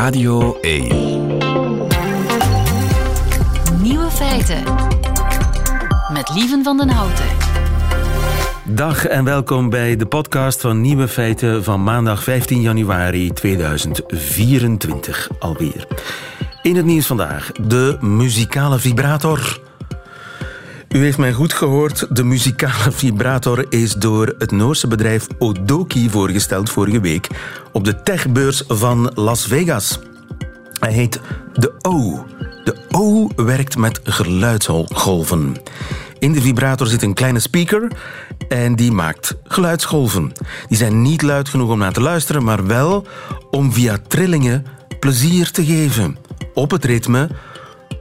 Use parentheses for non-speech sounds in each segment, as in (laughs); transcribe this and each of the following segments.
Radio 1. Nieuwe feiten. Met Lieven van den Houten. Dag en welkom bij de podcast van Nieuwe Feiten van maandag 15 januari 2024 alweer. In het nieuws vandaag de muzikale vibrator. U heeft mij goed gehoord. De muzikale vibrator is door het Noorse bedrijf Odoki voorgesteld vorige week op de techbeurs van Las Vegas. Hij heet de O. De O werkt met geluidsgolven. In de vibrator zit een kleine speaker en die maakt geluidsgolven. Die zijn niet luid genoeg om naar te luisteren, maar wel om via trillingen plezier te geven. Op het ritme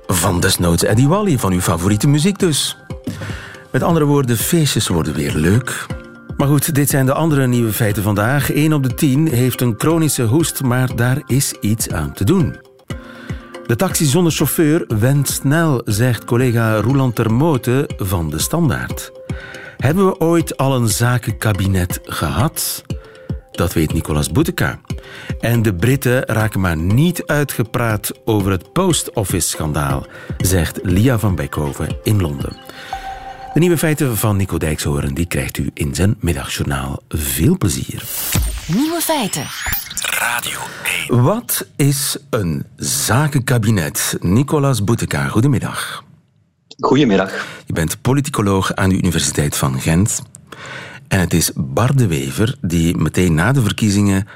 van desnoods Eddie Wally, van uw favoriete muziek dus. Met andere woorden, feestjes worden weer leuk. Maar goed, dit zijn de andere nieuwe feiten vandaag. 1 op de 10 heeft een chronische hoest, maar daar is iets aan te doen. De taxi zonder chauffeur went snel, zegt collega Roland Termote van De Standaard. Hebben we ooit al een zakenkabinet gehad? Dat weet Nicolas Bouteka. En de Britten raken maar niet uitgepraat over het Post Office-schandaal, zegt Lia van Beckhoven in Londen. De nieuwe feiten van Nico Dijkshoorn die krijgt u in zijn middagjournaal. Veel plezier. Nieuwe feiten. Radio 1. Wat is een zakenkabinet? Nicolas Bouteka, goedemiddag. Goedemiddag. Je bent politicoloog aan de Universiteit van Gent. En het is Bart de Wever die meteen na de verkiezingen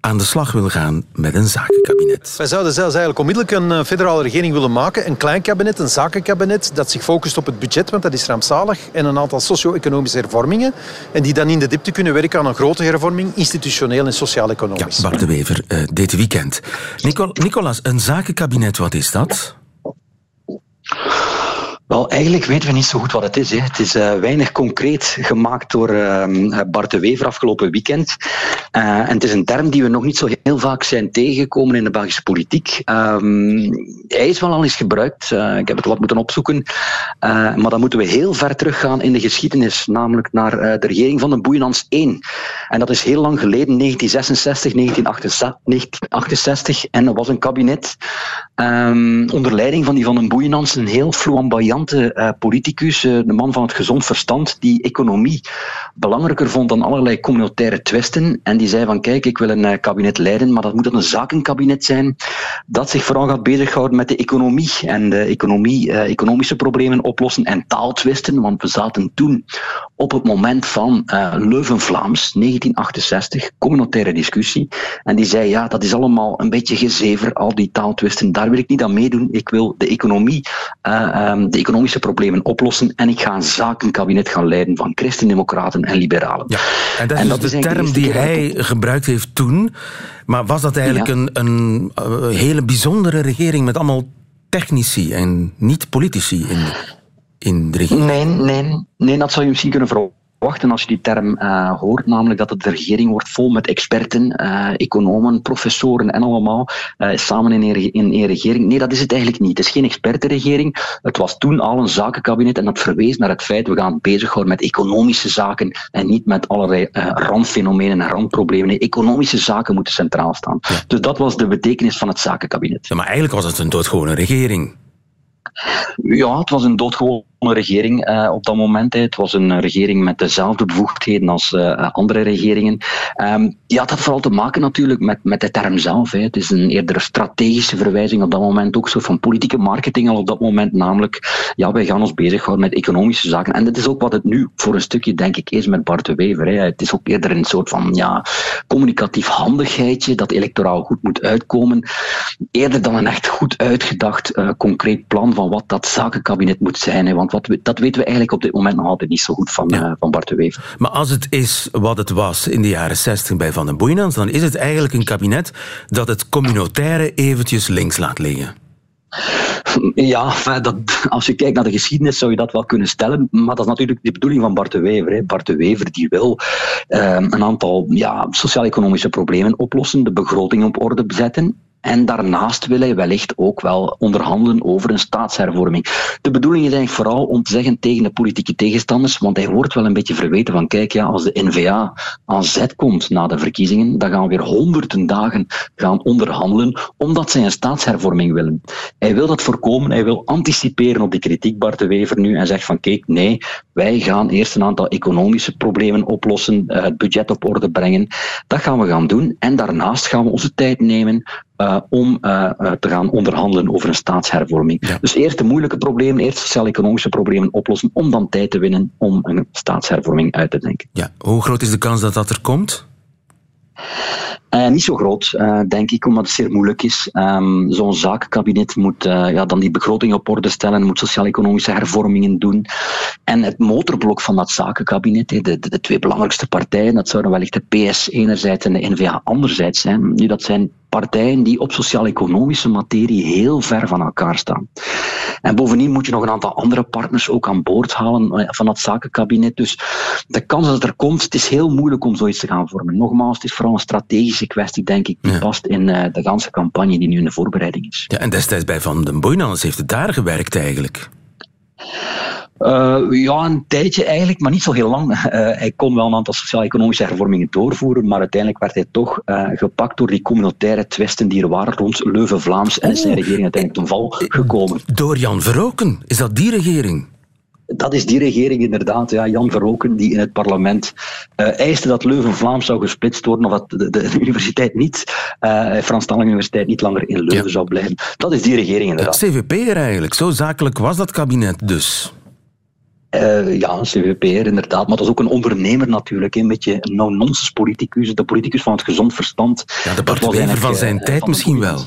aan de slag wil gaan met een zakenkabinet. Wij zouden zelfs eigenlijk onmiddellijk een eh, federale regering willen maken. Een klein kabinet, een zakenkabinet, dat zich focust op het budget, want dat is rampzalig, en een aantal socio-economische hervormingen. En die dan in de diepte kunnen werken aan een grote hervorming, institutioneel en sociaal-economisch. Ja, Bart de Wever, uh, dit weekend. Nicol Nicolas, een zakenkabinet, wat is dat? Wel, eigenlijk weten we niet zo goed wat het is. Hè. Het is uh, weinig concreet gemaakt door uh, Bart de Wever afgelopen weekend. Uh, en het is een term die we nog niet zo heel vaak zijn tegengekomen in de Belgische politiek. Um, hij is wel al eens gebruikt. ik heb het wat moeten opzoeken. maar dan moeten we heel ver teruggaan in de geschiedenis, namelijk naar de regering van de Boeienans 1. En dat is heel lang geleden, 1966, 1968. En dat was een kabinet um, onder leiding van die van den Boeienans, een heel flamboyant uh, politicus, uh, de man van het gezond verstand, die economie belangrijker vond dan allerlei communautaire twisten. En die zei van kijk, ik wil een uh, kabinet leiden, maar dat moet een zakenkabinet zijn dat zich vooral gaat bezighouden met de economie en de economie, economische problemen oplossen en taaltwisten. Want we zaten toen op het moment van Leuven-Vlaams, 1968, communautaire discussie. En die zei ja, dat is allemaal een beetje gezever, al die taaltwisten. Daar wil ik niet aan meedoen. Ik wil de economie, um, de economische problemen oplossen en ik ga een zakenkabinet gaan leiden van christendemocraten en liberalen. Ja. En dat is, en dat dus de term die hij gebruikt heeft toen. Maar was dat eigenlijk ja. een, een uh, hele bijzondere regering met allemaal technici en niet politici in, in de regering? Nee, nee, nee, dat zou je misschien kunnen verwachten wachten als je die term uh, hoort, namelijk dat het de regering wordt vol met experten, uh, economen, professoren en allemaal uh, samen in een, in een regering. Nee, dat is het eigenlijk niet. Het is geen expertenregering. Het was toen al een zakenkabinet en dat verwees naar het feit we gaan bezighouden met economische zaken en niet met allerlei randfenomenen en randproblemen. Nee, economische zaken moeten centraal staan. Ja. Dus dat was de betekenis van het zakenkabinet. Ja, maar eigenlijk was het een doodgewone regering. Ja, het was een doodgewone regering uh, op dat moment. Het was een regering met dezelfde bevoegdheden als uh, andere regeringen. Um, had dat vooral te maken natuurlijk met, met de term zelf. Hè. Het is een eerder strategische verwijzing op dat moment, ook zo van politieke marketing al op dat moment. Namelijk, ja, wij gaan ons bezighouden met economische zaken. En dat is ook wat het nu voor een stukje, denk ik, is met Bart de Wever. Hè. Het is ook eerder een soort van ja, communicatief handigheidje dat electoraal goed moet uitkomen. Eerder dan een echt goed uitgedacht, uh, concreet plan van wat dat zakenkabinet moet zijn. Hè. Want wat we, dat weten we eigenlijk op dit moment nog altijd niet zo goed van, ja. uh, van Bart de Wever. Maar als het is wat het was in de jaren 60 bij Van den Boeinans, dan is het eigenlijk een kabinet dat het communautaire eventjes links laat liggen. (laughs) Ja, dat, als je kijkt naar de geschiedenis zou je dat wel kunnen stellen, maar dat is natuurlijk de bedoeling van Bart de Wever. Hè. Bart de Wever die wil uh, een aantal ja, sociaal-economische problemen oplossen, de begroting op orde zetten En daarnaast wil hij wellicht ook wel onderhandelen over een staatshervorming. De bedoeling is eigenlijk vooral om te zeggen tegen de politieke tegenstanders, want hij wordt wel een beetje verweten van kijk, ja, als de N-VA aan zet komt na de verkiezingen, dan gaan we weer honderden dagen gaan onderhandelen, omdat zij een staatshervorming willen. Hij wil dat voorkomen, hij wil anticiperen op die kritiek, Bart de Wever nu, en zegt van kijk, nee, wij gaan eerst een aantal economische problemen oplossen, eh, het budget op orde brengen. Dat gaan we gaan doen. En daarnaast gaan we onze tijd nemen uh, om uh, te gaan onderhandelen over een staatshervorming. Ja. Dus eerst de moeilijke problemen, eerst sociaal-economische problemen oplossen, om dan tijd te winnen om een staatshervorming uit te denken. Ja, hoe groot is de kans dat dat er komt? Uh, niet zo groot, uh, denk ik, omdat het zeer moeilijk is. Um, Zo'n zakenkabinet moet uh, ja, dan die begroting op orde stellen, moet sociaal-economische hervormingen doen. En het motorblok van dat zakenkabinet, de, de, de, twee belangrijkste partijen, dat zouden wellicht de PS enerzijds en de NVA anderzijds zijn. Nu, dat zijn partijen die op sociaal-economische materie heel ver van elkaar staan. En bovendien moet je nog een aantal andere partners ook aan boord halen van dat zakenkabinet. Dus de kans dat het er komt, het is heel moeilijk om zoiets te gaan vormen. Nogmaals, het is vooral een strategische kwestie, denk ik, die ja. past in uh, de ganse campagne die nu in de voorbereiding is. Ja, en destijds bij Van den Boynans heeft het daar gewerkt eigenlijk. Uh, ja, een tijdje eigenlijk, maar niet zo heel lang. Uh, (laughs) hij kon wel een aantal sociaal-economische hervormingen doorvoeren, maar uiteindelijk werd hij toch uh, gepakt door die communautaire twisten die er waren rond Leuven-Vlaams en is zijn regering uiteindelijk ten val gekomen. Door Jan Verroken, is dat die regering? Dat is die regering inderdaad, ja, Jan Verroken, die in het parlement uh, eiste dat Leuven-Vlaams zou gesplitst worden, of dat de, de universiteit niet, uh, Franstalige universiteit niet langer in Leuven ja. zou blijven. Dat is die regering inderdaad. CVP er eigenlijk, zo zakelijk was dat kabinet dus. Uh, ja, een CVP'er inderdaad, maar dat is ook een ondernemer natuurlijk, een beetje een no-nonsense politicus, de politicus van het gezond verstand. Ja, de Bart Wever van zijn uh, tijd van misschien wel.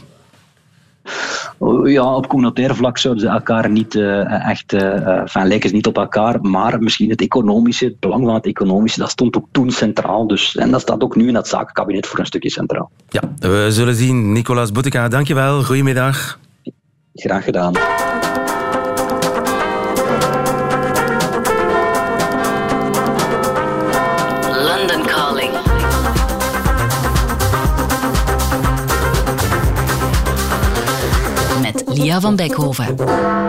Ja, op communautair vlak zouden ze elkaar niet uh, echt, uh, enfin, lijken ze niet op elkaar, maar misschien het economische, het belang van het economische, dat stond ook toen centraal. Dus, en dat staat ook nu in het zakenkabinet voor een stukje centraal. Ja, we zullen zien. Nicolas Bouteka, dankjewel. Goedemiddag. Graag gedaan. Lia van Beckhoven.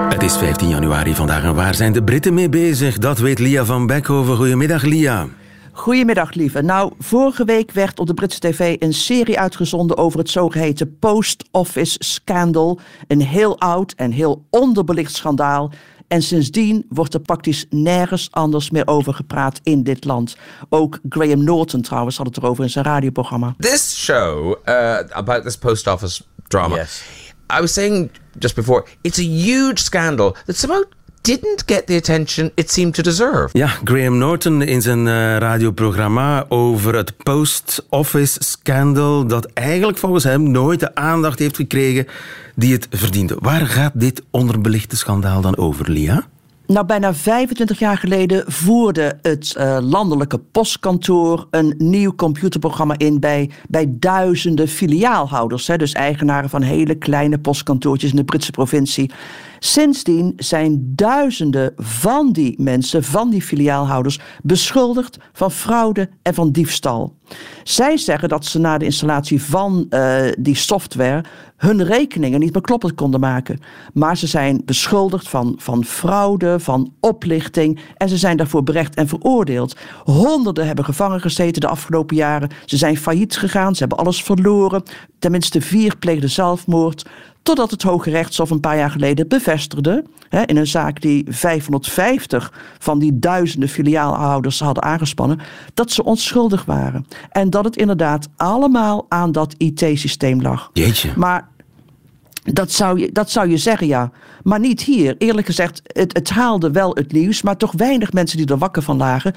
Het is 15 januari vandaag en waar zijn de Britten mee bezig? Dat weet Lia van Beckhoven. Goedemiddag, Lia. Goedemiddag, lieve. Nou, vorige week werd op de Britse tv een serie uitgezonden over het zogeheten Post Office Scandal. Een heel oud en heel onderbelicht schandaal. En sindsdien wordt er praktisch nergens anders meer over gepraat in dit land. Ook Graham Norton trouwens had het erover in zijn radioprogramma. This show uh, about this post office drama. Yes. I was saying just before, it's a huge scandal that somehow didn't get the attention it seemed to deserve. Ja, Graham Norton in zijn uh, radioprogramma over het post-office scandal dat eigenlijk volgens hem nooit de aandacht heeft gekregen die het verdiende. Waar gaat dit onderbelichte schandaal dan over, Lia? Nou, bijna 25 jaar geleden voerde het uh, landelijke postkantoor een nieuw computerprogramma in bij, bij duizenden filiaalhouders. Hè, dus eigenaren van hele kleine postkantoortjes in de Britse provincie. Sindsdien zijn duizenden van die mensen, van die filiaalhouders, beschuldigd van fraude en van diefstal. Zij zeggen dat ze na de installatie van uh, die software hun rekeningen niet meer kloppend konden maken. Maar ze zijn beschuldigd van, van fraude, van oplichting en ze zijn daarvoor berecht en veroordeeld. Honderden hebben gevangen gezeten de afgelopen jaren. Ze zijn failliet gegaan, ze hebben alles verloren. Tenminste vier pleegden zelfmoord. Totdat het Hoge Rechtshof een paar jaar geleden bevestigde, hè, in een zaak die 550 van die duizenden filiaalhouders hadden aangespannen, dat ze onschuldig waren. En dat het inderdaad allemaal aan dat IT-systeem lag. Jeetje. Maar dat zou, je, dat zou je zeggen, ja. Maar niet hier. Eerlijk gezegd, het, het haalde wel het nieuws, maar toch weinig mensen die er wakker van lagen.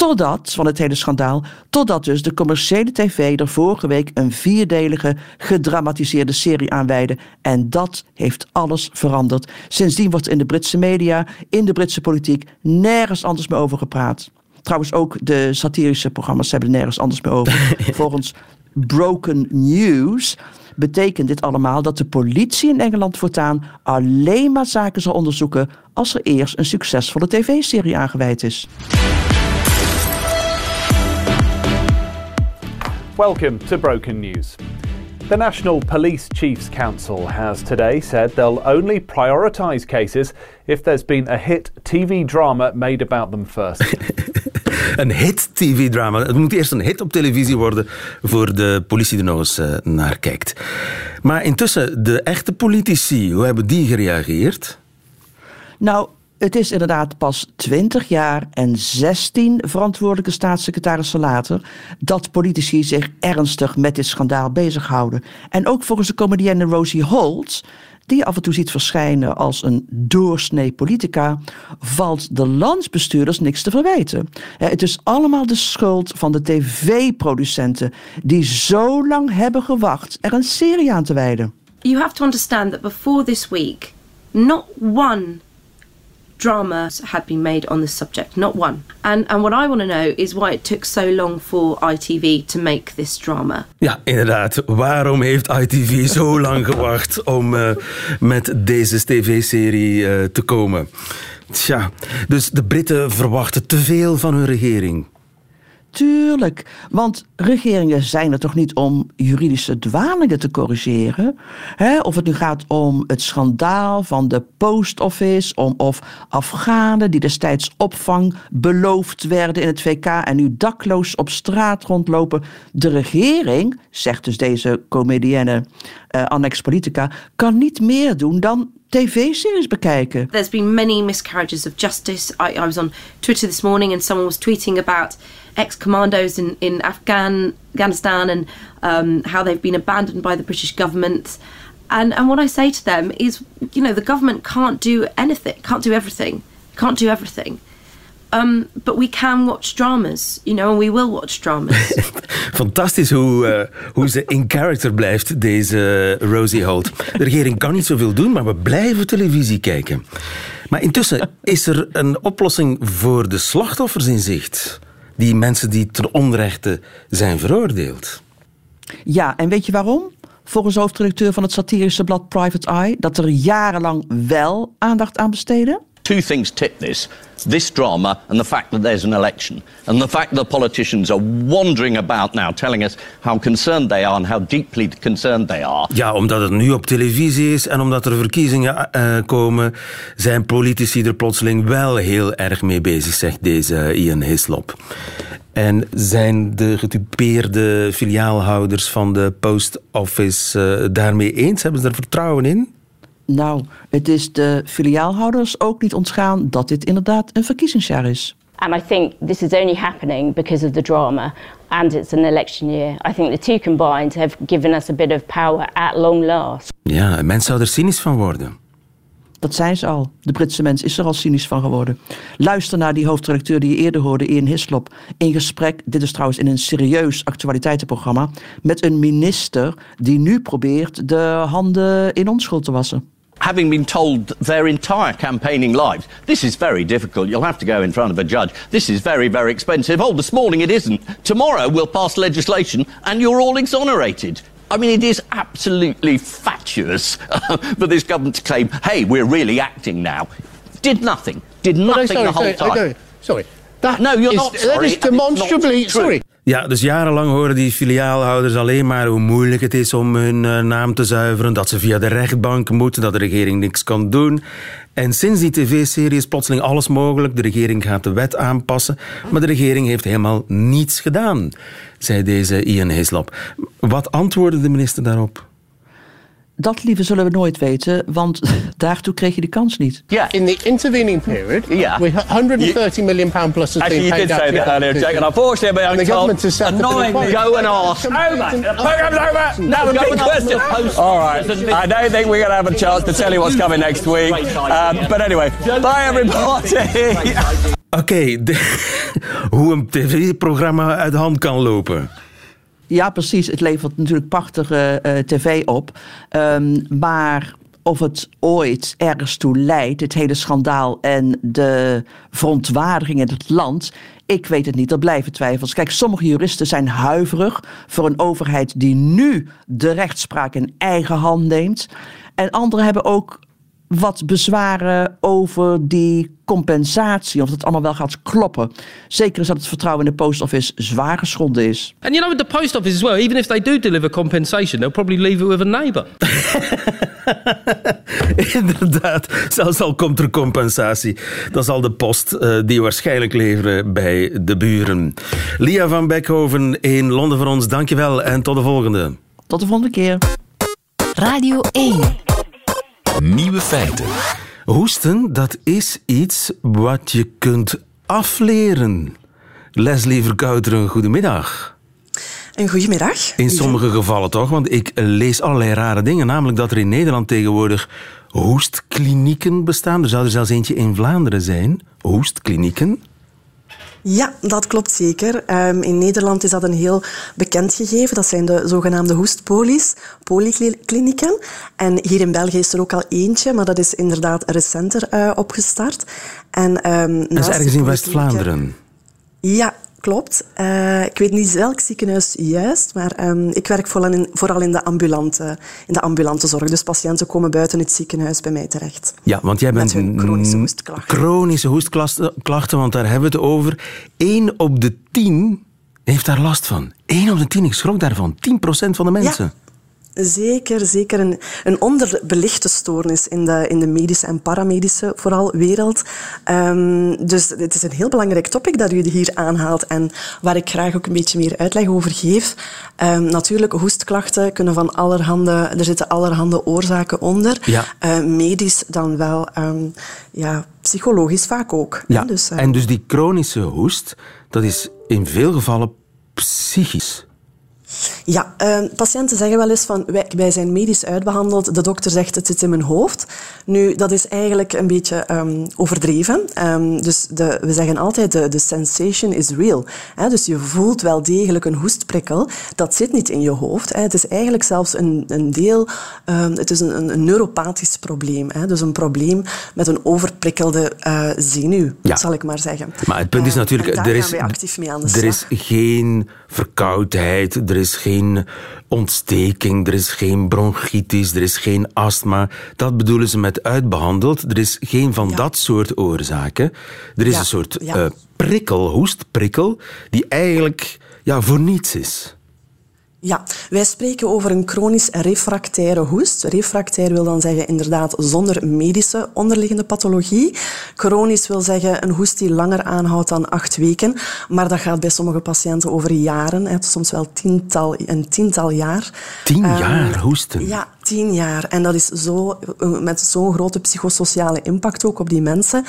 Totdat, van het hele schandaal, totdat dus de commerciële tv er vorige week een vierdelige gedramatiseerde serie aanwijde. En dat heeft alles veranderd. Sindsdien wordt in de Britse media, in de Britse politiek, nergens anders meer over gepraat. Trouwens, ook de satirische programma's hebben er nergens anders meer over. (laughs) Volgens Broken News betekent dit allemaal dat de politie in Engeland voortaan alleen maar zaken zal onderzoeken als er eerst een succesvolle tv-serie aangeweid is. Welcome to Broken News. The National Police Chiefs Council has today said they'll only prioritise cases if there's been a hit TV drama made about them first. (laughs) Een hit TV-drama. Het moet eerst een hit op televisie worden voor de politie er nog eens eh, naar kijkt. Maar intussen, de echte politici, hoe hebben die gereageerd? Nou, het is inderdaad pas 20 jaar en 16 verantwoordelijke staatssecretarissen later dat politici zich ernstig met dit schandaal bezighouden. En ook volgens de comedienne Rosie Holt, die af en toe ziet verschijnen als een doorsnee politica, valt de landsbestuurders niks te verwijten. Het is allemaal de schuld van de tv-producenten die zo lang hebben gewacht er een serie aan te wijden. you have to understand that before this week, not one drama had been made on this subject, not one. And and what I want to know is why it took so long for ITV to make this drama. Ja, inderdaad. Waarom heeft ITV zo (laughs) lang gewacht om eh, met deze tv-serie eh, te komen? Tja, dus de Britten verwachten te veel van hun regering. Tuurlijk, want regeringen zijn er toch niet om juridische dwalingen te corrigeren? Of het nu gaat om het schandaal van de post office, om of Afghanen die destijds opvang beloofd werden in het VK en nu dakloos op straat rondlopen. De regering, zegt dus deze comedienne eh, Annex Politica, kan niet meer doen dan tv-series bekijken. There's been many miscarriages of justice. I, I was on Twitter this morning and someone was tweeting about ex-commandos in, in Afghan, Afghanistan and um, how they've been abandoned by the British government. And, and what I say to them is, you know, the government can't do anything, can't do everything, can't do everything. Um, but we can watch dramas, you know, and we will watch dramas. (laughs) Fantastisch hoe, eh, hoe ze in character blijft, deze Rosie Holt. De regering kan niet zoveel doen, maar we blijven televisie kijken. Maar intussen is er een oplossing voor de slachtoffers in zicht. Die mensen die ter onrechte zijn veroordeeld. Ja, en weet je waarom? Volgens hoofdredacteur van het satirische blad Private Eye, dat er jarenlang wel aandacht aan besteden. Two things tip this this drama and the fact that there's an election. And the fact that politicians are wandering about now telling us how concerned they are and how deeply concerned they are. Ja, omdat het nu op televisie is en omdat er verkiezingen eh, komen, zijn politici er plotseling wel heel erg mee bezig, zegt deze Ian Hislop. En zijn de getypeerde filiaalhouders van de post office eh, daarmee eens? Hebben ze er vertrouwen in? Nou, het is de filiaalhouders ook niet ontgaan dat dit inderdaad een verkiezingsjaar is. And I think this is only happening because of the drama and it's an election year. I think the two combined have given us a bit of power at long last. Ja, een mens zou er cynisch van worden. Dat zijn ze al. De Britse mens is er al cynisch van geworden. Luister naar die hoofdredacteur die je eerder hoorde, Ian Hislop. In gesprek, dit is trouwens in een serieus actualiteitenprogramma... met een minister die nu probeert de handen in onschuld te wassen. Having been told their entire campaigning lives, this is very difficult. You'll have to go in front of a judge. This is very, very expensive. Oh, this morning it isn't. Tomorrow we'll pass legislation and you're all exonerated. I mean, it is absolutely fatuous (laughs) for this government to claim, hey, we're really acting now. Did nothing. Did oh, nothing sorry, the whole sorry, time. no, sorry. That No, you're is- not That sorry, is and it's demonstrably true. sorry. Ja, dus jarenlang horen die filiaalhouders alleen maar hoe moeilijk het is om hun eh, naam te zuiveren, dat ze via de rechtbank moeten, dat de regering niks kan doen. En sinds die tv-serie is plotseling alles mogelijk. De regering gaat de wet aanpassen, maar de regering heeft helemaal niets gedaan, zei deze Ian. Wat antwoordde de minister daarop? Dat, lieve, zullen we nooit weten, want (laughs) daartoe kreeg je de kans niet. Yeah. In the intervening period, Yeah. we 130 million pound plus has Actually, been you paid did out say that earlier, Jake, and unfortunately, I'm told government has set up a annoyingly. deposit. Go and ask. Over. The programme's over. No, Now, go big and ask question. the post All right. I don't think we're going to have a chance to tell you what's coming next week. Um, but anyway, bye everybody. Oké, (laughs) hoe een tv-programma uit de hand kan lopen. Ja, precies. Het levert natuurlijk prachtige eh, tv op. Ehm, maar of het ooit ergens toe leidt, het hele schandaal en de verontwaardiging in het land. Ik weet het niet, er blijven twijfels. Kijk, sommige juristen zijn huiverig voor een overheid die nu de rechtspraak in eigen hand neemt. En anderen hebben ook wat bezwaren over die compensatie, of het allemaal wel gaat kloppen. Zeker is dat het vertrouwen in de post office zwaar geschonden is. And you know, with the post office as well, even if they do deliver compensation, they'll probably leave it with a neighbour. (laughs) Inderdaad, zelfs al komt er compensatie, dan zal de post uh, die waarschijnlijk leveren bij de buren. Lia van Beckhoven in Londen voor ons, dankjewel en tot de volgende. Tot de volgende keer. Radio 1. Nieuwe feiten. Hoesten, dat is iets wat je kunt afleren. Leslie Verkouteren, goedemiddag. Een goedemiddag. In sommige gevallen toch, want ik lees allerlei rare dingen. Namelijk dat er in Nederland tegenwoordig hoestklinieken bestaan. Er zou er zelfs eentje in Vlaanderen zijn. Hoestklinieken. Ja, dat klopt zeker. Um, in Nederland is dat een heel bekend gegeven. Dat zijn de zogenaamde hoestpolies, polyklinieken. En hier in België is er ook al eentje, maar dat is inderdaad recenter uh, opgestart. En, um, dat is ergens in West-Vlaanderen? Ja, Klopt. Uh, ik weet niet welk ziekenhuis juist, maar um, ik werk vooral in, vooral in de, ambulante, in de ambulante zorg. Dus patiënten komen buiten het ziekenhuis bij mij terecht. Ja, want jij bent chronische hoestklachten. Chronische hoestklachten, want daar hebben we het over. 1 op de 10 heeft daar last van. 1 op de 10, ik schrok daarvan. 10% van de mensen. Ja. Zeker, zeker een, een onderbelichte stoornis in de, in de medische en paramedische vooral wereld. Um, dus het is een heel belangrijk topic dat u hier aanhaalt en waar ik graag ook een beetje meer uitleg over geef. Um, natuurlijk, hoestklachten kunnen van allerhande, er zitten allerhande oorzaken onder. Ja. Uh, medisch dan wel, um, ja, psychologisch vaak ook. Ja. Dus, uh, en dus die chronische hoest, dat is in veel gevallen psychisch. Ja, uh, patiënten zeggen wel eens van wij, wij, zijn medisch uitbehandeld, de dokter zegt het zit in mijn hoofd. Nu, dat is eigenlijk een beetje um, overdreven. Um, dus de, we zeggen altijd de, de sensation is real. Hè? Dus je voelt wel degelijk een hoestprikkel. Dat zit niet in je hoofd. Hè? Het is eigenlijk zelfs een, een deel, um, het is een, een neuropathisch probleem. Hè? Dus een probleem met een overprikkelde uh, zenuw, ja. zal ik maar zeggen. Maar het punt is natuurlijk, er, is, mee aan de er slag. is geen verkoudheid, er is geen ontsteking, er is geen bronchitis, er is geen astma. Dat bedoelen ze met uitbehandeld. Er is geen van Ja. dat soort oorzaken. Er is Ja, een soort ja. eh, prikkel, hoestprikkel, die eigenlijk ja, voor niets is. Ja, wij spreken over een chronisch refractaire hoest. Refractair wil dan zeggen inderdaad zonder medische onderliggende pathologie. Chronisch wil zeggen een hoest die langer aanhoudt dan acht weken. Maar dat gaat bij sommige patiënten over jaren, hè, soms wel tiental, een tiental jaar. Tien Ehm, jaar hoesten. Ja, tien jaar. En dat is zo, met zo'n grote psychosociale impact ook op die mensen.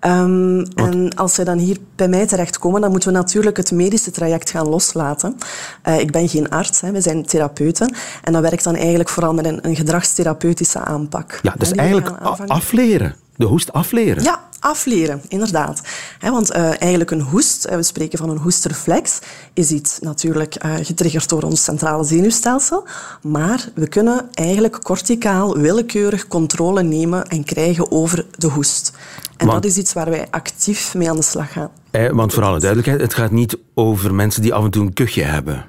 Ehm, en als zij dan hier bij mij terechtkomen, dan moeten we natuurlijk het medische traject gaan loslaten. Eh, ik ben geen arts, hè, we zijn therapeuten. En dat werkt dan eigenlijk vooral met een, een gedragstherapeutische aanpak. Ja, we eigenlijk afleren. De hoest afleren. Ja, afleren, inderdaad. Want eh, eigenlijk een hoest, we spreken van een hoestreflex, is iets natuurlijk eh, getriggerd door ons centrale zenuwstelsel. Maar we kunnen eigenlijk corticaal willekeurig controle nemen en krijgen over de hoest. En Want- dat is iets waar wij actief mee aan de slag gaan. Eh, want voor alle duidelijkheid, het gaat niet over mensen die af en toe een kuchje hebben.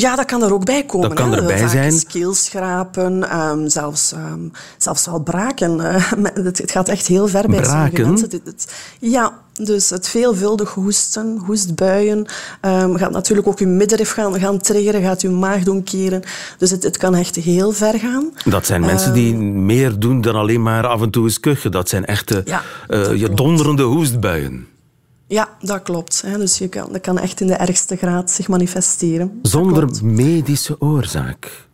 Ja, dat kan er ook bij komen. Dat kan hè. erbij Vaak zijn. Keelschrapen, ehm, zelfs, ehm, zelfs wel braken. eh. (laughs) het, het gaat echt heel ver bij Braken? mensen. Het- het- ja, dus het veelvuldig hoesten, hoestbuien, ehm, gaat natuurlijk ook uw middenrif gaan, gaan triggeren, gaat uw maag doen keren. Dus het, het kan echt heel ver gaan. Dat zijn mensen die meer doen dan alleen maar af en toe eens kuchen. Dat zijn echte Ja, eh, donderende hoestbuien. Ja, dat klopt. Hè. Dus je kan, dat kan echt in de ergste graad zich manifesteren. Zonder medische oorzaak.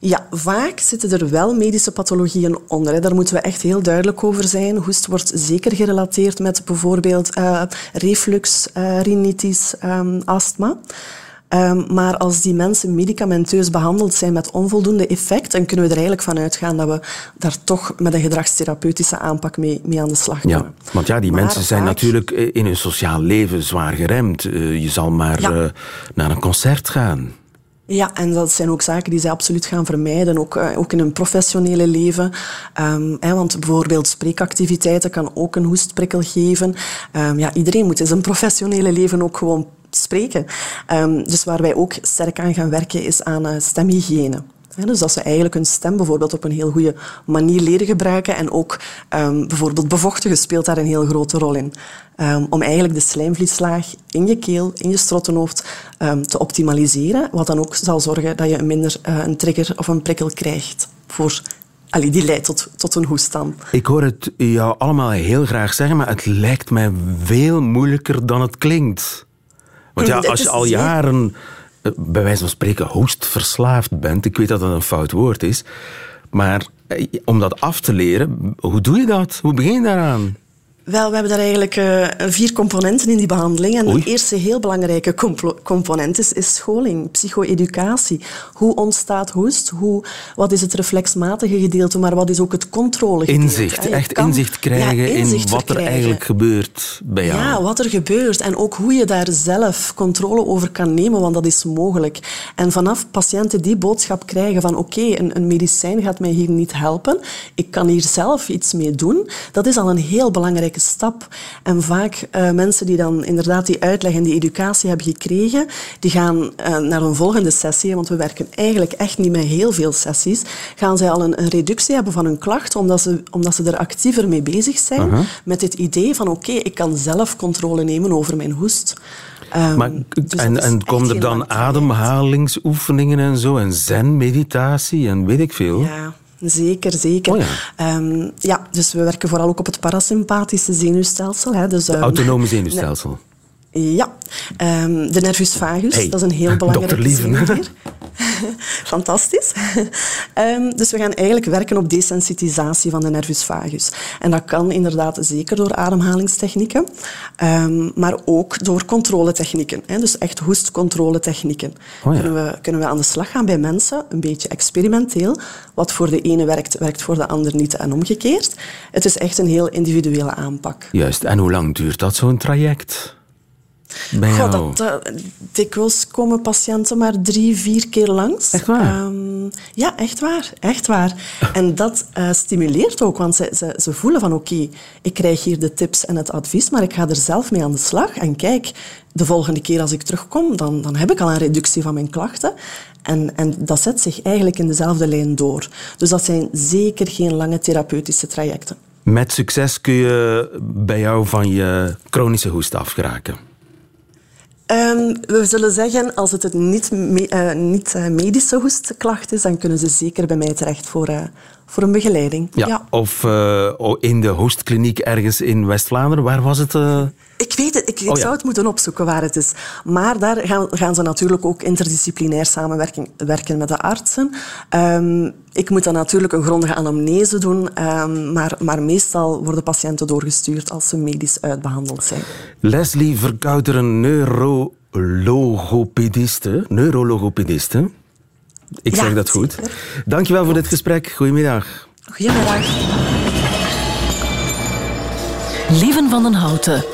Ja, vaak zitten er wel medische pathologieën onder. Hè. Daar moeten we echt heel duidelijk over zijn. Hoest wordt zeker gerelateerd met bijvoorbeeld eh, reflux, eh, rhinitis, ehm, astma. Ehm, maar als die mensen medicamenteus behandeld zijn met onvoldoende effect, dan kunnen we er eigenlijk van uitgaan dat we daar toch met een gedragstherapeutische aanpak mee, mee aan de slag kunnen. Ja, want ja, die Maar mensen zijn vaak- natuurlijk eh, in hun sociaal leven zwaar geremd. Eh, je zal maar Ja. eh, naar een concert gaan. Ja, en dat zijn ook zaken die zij absoluut gaan vermijden, ook, ook in hun professionele leven. Ehm, hè, want bijvoorbeeld spreekactiviteiten kan ook een hoestprikkel geven. Ehm, ja, iedereen moet in zijn professionele leven ook gewoon spreken. Ehm, dus waar wij ook sterk aan gaan werken is aan eh, stemhygiëne. Dus dat ze eigenlijk hun stem bijvoorbeeld op een heel goede manier leren gebruiken. En ook ehm, bijvoorbeeld bevochtigen speelt daar een heel grote rol in. Ehm, om eigenlijk de slijmvlieslaag in je keel, in je strottenhoofd te optimaliseren. Wat dan ook zal zorgen dat je minder eh, een trigger of een prikkel krijgt. Voor, allee, die leidt tot, tot een hoest dan. Ik hoor het jou allemaal heel graag zeggen, maar het lijkt mij veel moeilijker dan het klinkt. Want ja, (laughs) als je al jaren, eh, bij wijze van spreken, hoestverslaafd bent, ik weet dat dat een fout woord is, maar eh, om dat af te leren, hoe doe je dat? Hoe begin je daaraan? Wel, we hebben daar eigenlijk eh, vier componenten in die behandeling. En Oei. de eerste heel belangrijke component is, is scholing, psycho-educatie. Hoe ontstaat hoest? Hoe, wat is het reflexmatige gedeelte, maar wat is ook het controlegedeelte? Inzicht, hè? Je echt kan- inzicht krijgen ja, inzicht in wat er eigenlijk gebeurt bij jou. Ja, wat er gebeurt en ook hoe je daar zelf controle over kan nemen, want dat is mogelijk. En vanaf patiënten die boodschap krijgen van oké, een, een medicijn gaat mij hier niet helpen, ik kan hier zelf iets mee doen, dat is al een heel belangrijke stap. En vaak eh, mensen die dan inderdaad die uitleg en die educatie hebben gekregen, die gaan eh, naar een volgende sessie, want we werken eigenlijk echt niet met heel veel sessies, gaan zij al een, een reductie hebben van hun klachten, omdat ze, omdat ze er actiever mee bezig zijn, Aha. met het idee van oké, ik kan zelf controle nemen over mijn hoest. Ehm, Maar, dus en en komen er dan ademhalingsoefeningen en zo, en zen-meditatie en weet ik veel? Ja, zeker, zeker. Oh ja. Ehm, ja, dus we werken vooral ook op het parasympathische zenuwstelsel. Hè, dus, ehm, autonome (laughs) zenuwstelsel. Ja, Ehm, de nervus vagus, Hey, dat is een heel zenuwdier. (laughs) Fantastisch. (laughs) Ehm, dus we gaan eigenlijk werken op desensitisatie van de nervus vagus. En dat kan inderdaad zeker door ademhalingstechnieken, ehm, maar ook door controletechnieken. Hè, dus echt hoestcontroletechnieken. Oh ja. kunnen, we, kunnen we aan de slag gaan bij mensen, een beetje experimenteel. Wat voor de ene werkt, werkt voor de ander niet en omgekeerd. Het is echt een heel individuele aanpak. Juist, en hoe lang duurt dat, zo'n traject? Bij Goh, dat, eh, dikwijls komen patiënten maar drie, vier keer langs. Echt waar? Ehm, ja, echt waar. Echt waar. En dat eh, stimuleert ook, want ze, ze, ze voelen van oké, ik krijg hier de tips en het advies, maar ik ga er zelf mee aan de slag. En kijk, de volgende keer als ik terugkom, dan, dan heb ik al een reductie van mijn klachten. En, en dat zet zich eigenlijk in dezelfde lijn door. Dus dat zijn zeker geen lange therapeutische trajecten. Met succes kun je bij jou van je chronische hoest afgeraken. Ehm, we zullen zeggen, als het een niet, me- eh, niet eh, medische hoestklacht is, dan kunnen ze zeker bij mij terecht voor, eh, voor een begeleiding. Ja. Of eh, in de hoestkliniek ergens in West-Vlaanderen. Waar was het? eh? Ik weet het, ik, ik Oh, ja. zou het moeten opzoeken waar het is. Maar daar gaan, gaan ze natuurlijk ook interdisciplinair samenwerken werken met de artsen. Ehm, ik moet dan natuurlijk een grondige anamnese doen, ehm, maar, maar meestal worden patiënten doorgestuurd als ze medisch uitbehandeld zijn. Leslie Verkouteren, neurologopediste. Neurologopediste. Ik Ja, zeg dat goed. Dankjewel voor dit gesprek. Goedemiddag. Goedemiddag. Lieven van den Houten.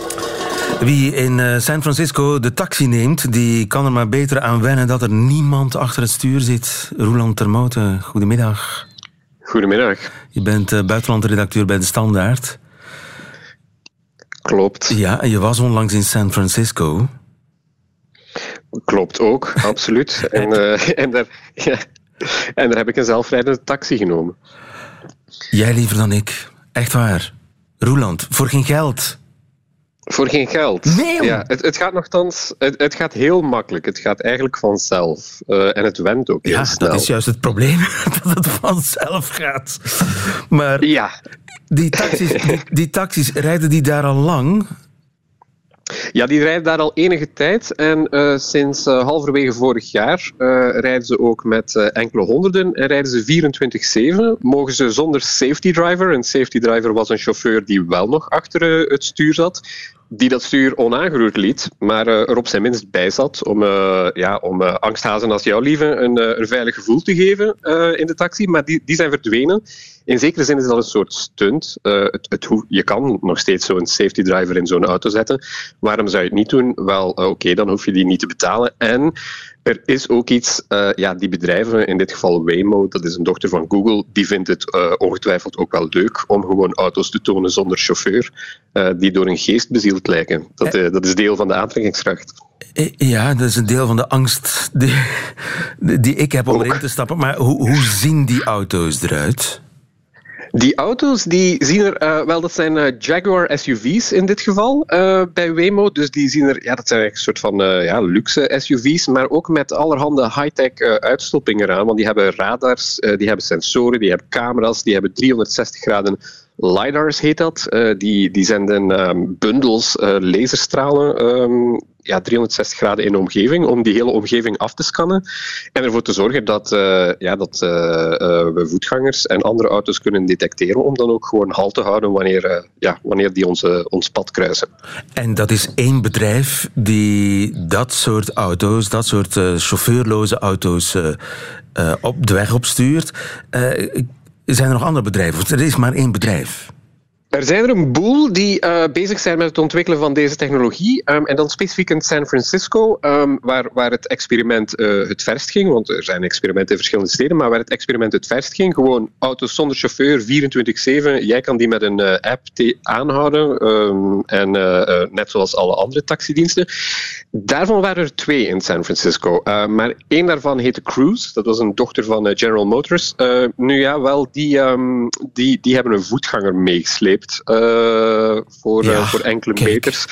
Wie in eh, San Francisco de taxi neemt, die kan er maar beter aan wennen dat er niemand achter het stuur zit. Roland Termoten, goedemiddag. Goedemiddag. Je bent eh, buitenlandredacteur bij De Standaard. Klopt. Ja, en je was onlangs in San Francisco. Klopt ook, (laughs) absoluut. en, eh, en, daar, ja, en daar heb ik een zelfrijdende taxi genomen. Jij liever dan ik. Echt waar. Roland, voor geen geld. Voor geen geld. Nee, ja, het, het gaat nogthans, het, het gaat heel makkelijk. Het gaat eigenlijk vanzelf. Eh, en het went ook heel Ja, snel. dat is juist het probleem, (laughs) dat het vanzelf gaat. Maar ja. die, taxis, die, die taxis, rijden die daar al lang? Ja, die rijden daar al enige tijd. En eh, sinds eh, halverwege vorig jaar eh, rijden ze ook met enkele honderden. En rijden ze 24-7. Mogen ze zonder safety driver. Een safety driver was een chauffeur die wel nog achter het stuur zat. Die dat stuur onaangeroerd liet, maar eh, er op zijn minst bij zat. Om, eh, ja, om eh, angsthazen als jou, lieve, een, veilig gevoel te geven in de taxi. Maar die, die zijn verdwenen. In zekere zin is dat een soort stunt. Het, je kan nog steeds zo'n safety driver in zo'n auto zetten. Waarom zou je het niet doen? Wel, oké, dan hoef je die niet te betalen. En er is ook iets, eh, ja, die bedrijven, in dit geval Waymo, dat is een dochter van Google, die vindt het eh, ongetwijfeld ook wel leuk om gewoon auto's te tonen zonder chauffeur, eh, die door een geest bezield lijken. Dat, dat is deel van de aantrekkingskracht. Ja, dat is een deel van de angst die, die ik heb om erin te stappen. Maar hoe, hoe zien die auto's eruit? Die auto's die zien er, eh, wel, dat zijn eh, Jaguar SUV's in dit geval eh, bij Waymo. Dus die zien er, ja, dat zijn eigenlijk een soort van ja, luxe SUV's, maar ook met allerhande high-tech uitstoppingen eraan. Want die hebben radars, die hebben sensoren, die hebben camera's, die hebben 360 graden LiDARs heet dat. Die, die zenden ehm, bundels laserstralen ehm, ja, 360 graden in de omgeving om die hele omgeving af te scannen en ervoor te zorgen dat, eh, ja, dat eh, eh, we voetgangers en andere auto's kunnen detecteren om dan ook gewoon halt te houden wanneer, ja, wanneer die onze, ons pad kruisen. En dat is één bedrijf die dat soort auto's, dat soort chauffeurloze auto's op de weg opstuurt. Zijn er nog andere bedrijven? Er is maar één bedrijf. Er zijn er een boel die eh, bezig zijn met het ontwikkelen van deze technologie. Ehm, en dan specifiek in San Francisco, ehm, waar, waar het experiment eh, het verst ging. Want er zijn experimenten in verschillende steden, maar waar het experiment het verst ging. Gewoon auto's zonder chauffeur, 24-7. Jij kan die met een eh, app aanhouden. ehm, en net zoals alle andere taxidiensten. Daarvan waren er twee in San Francisco. Uh, maar één daarvan heette Cruise. Dat was een dochter van General Motors. Uh, nu ja, wel, die, die, die hebben een voetganger meegesleept uh, voor, ja, voor enkele kijk. meters.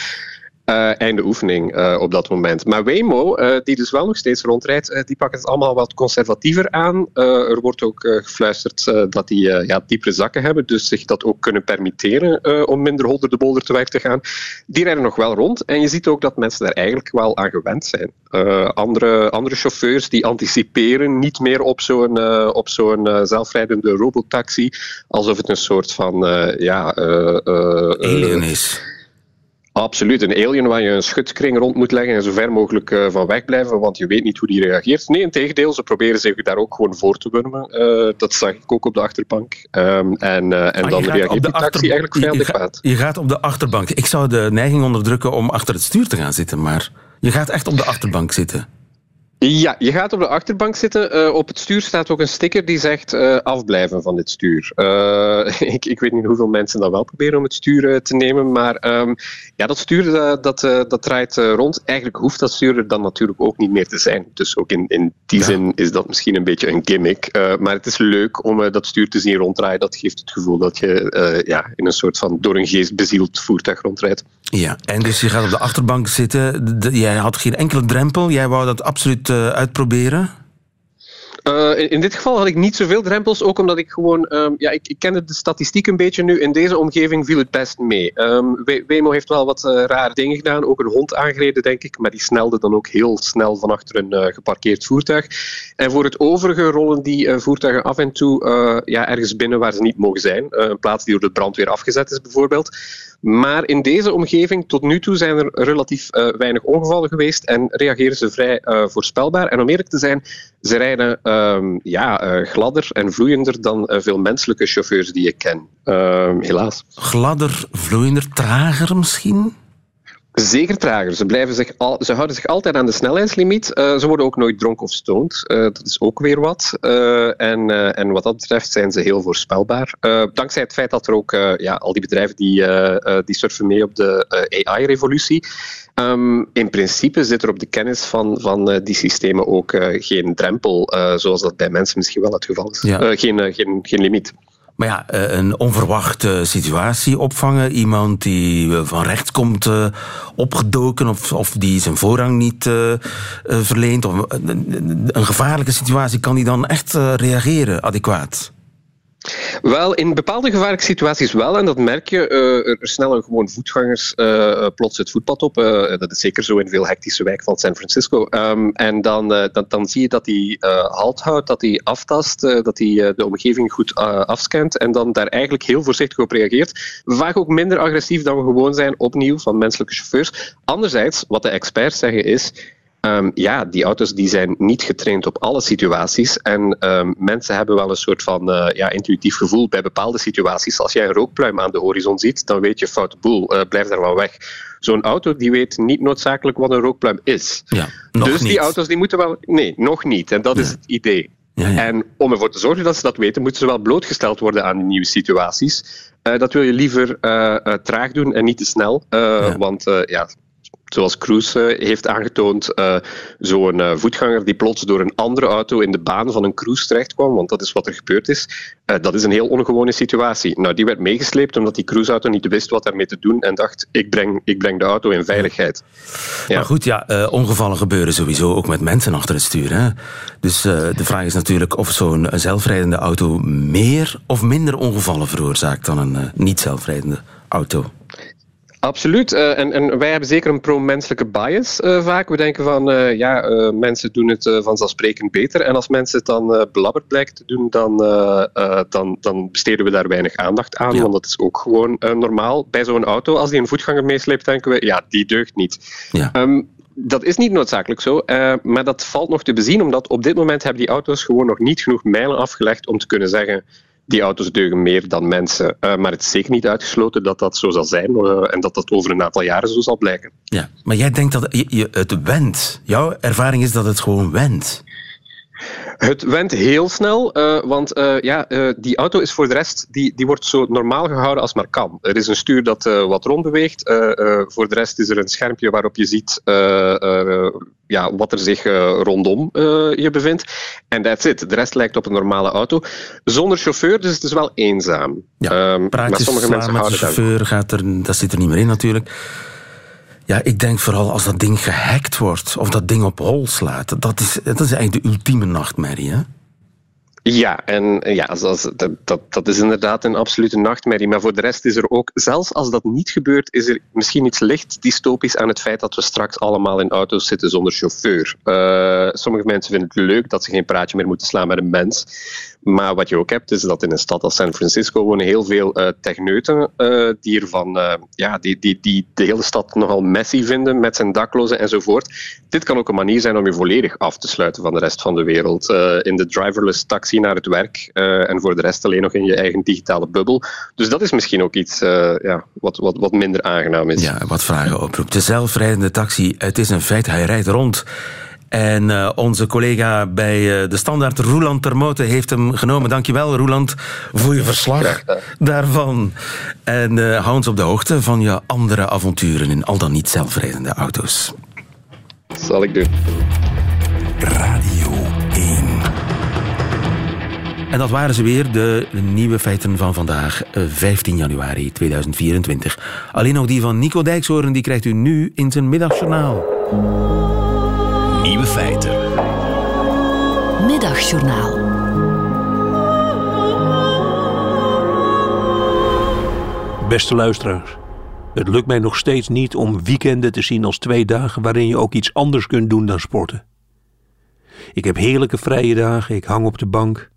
Uh, einde oefening uh, op dat moment. Maar Waymo, uh, die dus wel nog steeds rondrijdt, die pakt het allemaal wat conservatiever aan. er wordt ook gefluisterd dat die ja, diepere zakken hebben, dus zich dat ook kunnen permitteren om minder holder de bolder te werk te gaan. Die rijden nog wel rond en je ziet ook dat mensen daar eigenlijk wel aan gewend zijn. andere, andere chauffeurs die anticiperen niet meer op zo'n op zo'n zelfrijdende robotaxi, alsof het een soort van ja, alien is. Absoluut, een alien waar je een schutkring rond moet leggen en zo ver mogelijk uh, van weg blijven, want je weet niet hoe die reageert. Nee, in tegendeel, ze proberen zich daar ook gewoon voor te wurmen. Uh, dat zag ik ook op de achterbank. Um, en uh, en dan reageert die taxi eigenlijk vrij adequaat. Je gaat op de achterbank. Ik zou de neiging onderdrukken om achter het stuur te gaan zitten, maar je gaat echt op de achterbank zitten. Ja, je gaat op de achterbank zitten. Uh, op het stuur staat ook een sticker die zegt uh, afblijven van dit stuur. Uh, (laughs) ik, ik, weet niet hoeveel mensen dat wel proberen om het stuur te nemen, maar um, ja, dat stuur dat, dat draait rond. Eigenlijk hoeft dat stuur er dan natuurlijk ook niet meer te zijn. Dus ook in, in die ja. zin is dat misschien een beetje een gimmick. maar het is leuk om dat stuur te zien ronddraaien. Dat geeft het gevoel dat je ja, in een soort van door een geest bezield voertuig rondrijdt. Ja, en dus je gaat op de achterbank zitten. Jij had geen enkele drempel. Jij wou dat absoluut uitproberen? Uh, in, dit geval had ik niet zoveel drempels, ook omdat ik gewoon... Um, ja, ik, ik kende de statistiek een beetje nu. In deze omgeving viel het best mee. Um, Wemo heeft wel wat uh, rare dingen gedaan. Ook een hond aangereden, denk ik. Maar die snelde dan ook heel snel van achter een uh, geparkeerd voertuig. En voor het overige rollen die voertuigen af en toe ja, ergens binnen waar ze niet mogen zijn. een plaats die door de brandweer afgezet is, bijvoorbeeld. Maar in deze omgeving, tot nu toe, zijn er relatief weinig ongevallen geweest en reageren ze vrij voorspelbaar. En om eerlijk te zijn, ze rijden um, ja, uh, gladder en vloeiender dan veel menselijke chauffeurs die ik ken. helaas. Gladder, vloeiender, trager misschien? Zeker trager. Ze, blijven zich al, ze houden zich altijd aan de snelheidslimiet. Uh, ze worden ook nooit dronken of stoned. Uh, dat is ook weer wat. Uh, en, en wat dat betreft zijn ze heel voorspelbaar. dankzij het feit dat er ook ja, al die bedrijven die, die surfen mee op de AI-revolutie. Um, in principe zit er op de kennis van, van die systemen ook geen drempel, zoals dat bij mensen misschien wel het geval is. Ja. geen, geen, geen limiet. Maar ja, een onverwachte situatie opvangen. Iemand die van rechts komt uh, opgedoken of, of die zijn voorrang niet verleent. Of een gevaarlijke situatie, kan die dan echt reageren adequaat? Wel, in bepaalde gevaarlijke situaties wel. En dat merk je. Uh, er snellen gewoon voetgangers uh, plots het voetpad op. Uh, dat is zeker zo in veel hectische wijken van San Francisco. Um, en dan, dan, dan, zie je dat hij halt houdt, dat hij aftast, dat hij de omgeving goed afscant. En dan daar eigenlijk heel voorzichtig op reageert. Vaak ook minder agressief dan we gewoon zijn, opnieuw, van menselijke chauffeurs. Anderzijds, wat de experts zeggen is. Um, ja, die auto's die zijn niet getraind op alle situaties. En um, mensen hebben wel een soort van uh, ja, intuïtief gevoel bij bepaalde situaties. Als jij een rookpluim aan de horizon ziet, dan weet je foute boel, uh, blijf daar wel weg. Zo'n auto die weet niet noodzakelijk wat een rookpluim is. Ja, dus die auto's die moeten wel... Nee, nog niet. En dat is het idee. Ja, ja. En om ervoor te zorgen dat ze dat weten, moeten ze wel blootgesteld worden aan die nieuwe situaties. Uh, dat wil je liever traag doen en niet te snel. Want ja, zoals Cruz eh, heeft aangetoond, uh, zo'n uh, voetganger die plots door een andere auto in de baan van een Cruz terechtkwam, want dat is wat er gebeurd is, dat is een heel ongewone situatie. Nou, die werd meegesleept omdat die Cruz-auto niet wist wat daarmee te doen en dacht, ik breng, ik breng de auto in veiligheid. Ja. Maar goed, ja, ongevallen gebeuren sowieso ook met mensen achter het stuur. Hè? Dus de vraag is natuurlijk of zo'n zelfrijdende auto meer of minder ongevallen veroorzaakt dan een niet zelfrijdende auto. Absoluut. Uh, en, en, wij hebben zeker een pro-menselijke bias uh, vaak. We denken van, uh, ja, mensen doen het vanzelfsprekend beter. En als mensen het dan belabberd blijken te doen, dan, dan, dan besteden we daar weinig aandacht aan. Want dat is ook gewoon normaal. Bij zo'n auto, als die een voetganger meesleept, denken we, ja, die deugt niet. Ja. Um, dat is niet noodzakelijk zo, maar dat valt nog te bezien, omdat op dit moment hebben die auto's gewoon nog niet genoeg mijlen afgelegd om te kunnen zeggen die auto's deugen meer dan mensen. Uh, maar het is zeker niet uitgesloten dat dat zo zal zijn uh, en dat dat over een aantal jaren zo zal blijken. Ja, maar jij denkt dat je, het wendt. Jouw ervaring is dat het gewoon wendt. Het went heel snel, uh, want uh, ja, uh, die auto is voor de rest die, die wordt zo normaal gehouden als maar kan. Er is een stuur dat wat rondbeweegt. voor de rest is er een schermpje waarop je ziet ja, wat er zich rondom je bevindt. En that's it. De rest lijkt op een normale auto. Zonder chauffeur, dus het is wel eenzaam. Ja, um, maar sommige mensen met de chauffeur gaat er, dat zit er niet meer in natuurlijk. Ja, ik denk vooral als dat ding gehackt wordt of dat ding op hol slaat. Dat is, dat is eigenlijk de ultieme nachtmerrie, hè? Ja, en ja, dat, dat, dat is inderdaad een absolute nachtmerrie. Maar voor de rest is er ook, zelfs als dat niet gebeurt, is er misschien iets licht dystopisch aan het feit dat we straks allemaal in auto's zitten zonder chauffeur. Uh, sommige mensen vinden het leuk dat ze geen praatje meer moeten slaan met een mens. Maar wat je ook hebt, is dat in een stad als San Francisco wonen heel veel uh, techneuten uh, die, ervan, uh, ja, die, die, die de hele stad nogal messy vinden met zijn daklozen enzovoort. Dit kan ook een manier zijn om je volledig af te sluiten van de rest van de wereld. in de driverless taxi naar het werk en voor de rest alleen nog in je eigen digitale bubbel. Dus dat is misschien ook iets ja, wat, wat, wat minder aangenaam is. Ja, wat vragen oproept. De zelfrijdende taxi, het is een feit, hij rijdt rond. En uh, onze collega bij uh, de Standaard, Roeland Termote, heeft hem genomen. Dankjewel, Roeland, voor je verslag daarvan. En uh, hou ons op de hoogte van je andere avonturen in al dan niet zelfrijdende auto's. Dat zal ik doen. Radio 1. En dat waren ze weer, de nieuwe feiten van vandaag, 15 januari 2024. Alleen nog die van Nico Dijkshoorn, die krijgt u nu in zijn middagjournaal. Nieuwe feiten. Middagjournaal. Beste luisteraars. Het lukt mij nog steeds niet om weekenden te zien als twee dagen waarin je ook iets anders kunt doen dan sporten. Ik heb heerlijke vrije dagen, ik hang op de bank.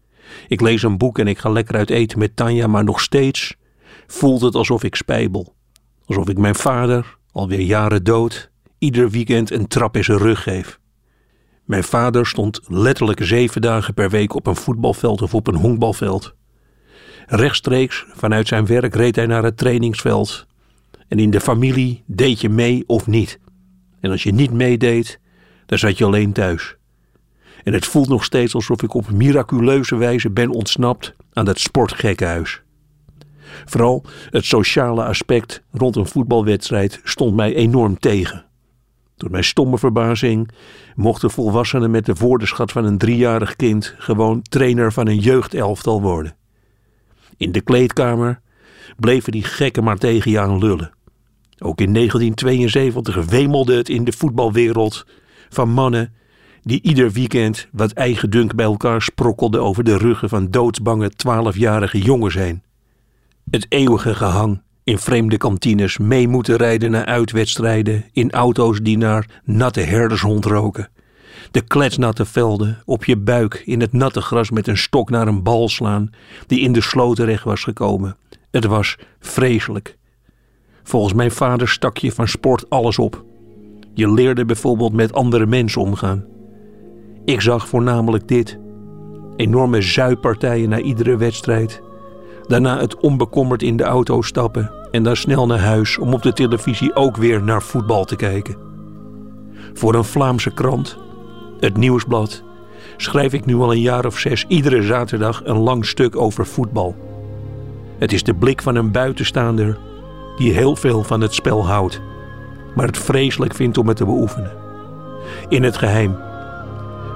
Ik lees een boek en ik ga lekker uit eten met Tanja, maar nog steeds voelt het alsof ik spijbel. Alsof ik mijn vader, alweer jaren dood, ieder weekend een trap in zijn rug geef. Mijn vader stond letterlijk zeven dagen per week op een voetbalveld of op een honkbalveld. Rechtstreeks vanuit zijn werk reed hij naar het trainingsveld. En in de familie deed je mee of niet. En als je niet meedeed, dan zat je alleen thuis. En het voelt nog steeds alsof ik op miraculeuze wijze ben ontsnapt aan dat sportgekkenhuis. Vooral het sociale aspect rond een voetbalwedstrijd stond mij enorm tegen. Tot mijn stomme verbazing mochten volwassenen met de woordenschat van een driejarig kind gewoon trainer van een jeugdelftal worden. In de kleedkamer bleven die gekken maar tegen je aan lullen. Ook in 1972 wemelde het in de voetbalwereld van mannen die ieder weekend wat eigen dunk bij elkaar sprokkelden over de ruggen van doodsbange twaalfjarige jongens heen. Het eeuwige gehang in vreemde kantines mee moeten rijden naar uitwedstrijden, in auto's die naar natte herdershond roken. De kletsnatte velden, op je buik in het natte gras met een stok naar een bal slaan die in de sloot terecht was gekomen. Het was vreselijk. Volgens mijn vader stak je van sport alles op. Je leerde bijvoorbeeld met andere mensen omgaan. Ik zag voornamelijk dit: enorme zuipartijen na iedere wedstrijd Daarna het onbekommerd in de auto stappen en dan snel naar huis om op de televisie ook weer naar voetbal te kijken. Voor een Vlaamse krant, het Nieuwsblad, schrijf ik nu al een jaar of zes iedere zaterdag een lang stuk over voetbal. Het is de blik van een buitenstaander die heel veel van het spel houdt. maar het vreselijk vind om het te beoefenen. In het geheim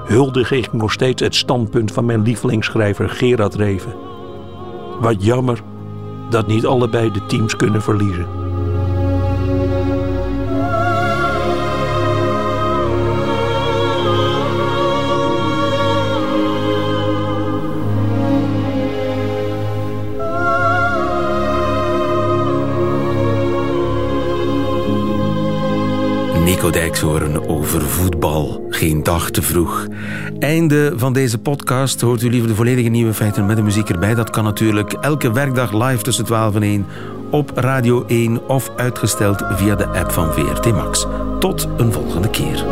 huldig ik nog steeds het standpunt van mijn lievelingsschrijver Gerard Reven. Wat jammer dat niet allebei de teams kunnen verliezen. Nico Dijkshoorn over voetbal. Geen dag te vroeg. Einde van deze podcast. Hoort u liever de volledige nieuwe feiten met de muziek erbij? Dat kan natuurlijk elke werkdag live tussen 12 en 1 op Radio 1 of uitgesteld via de app van VRT Max. Tot een volgende keer.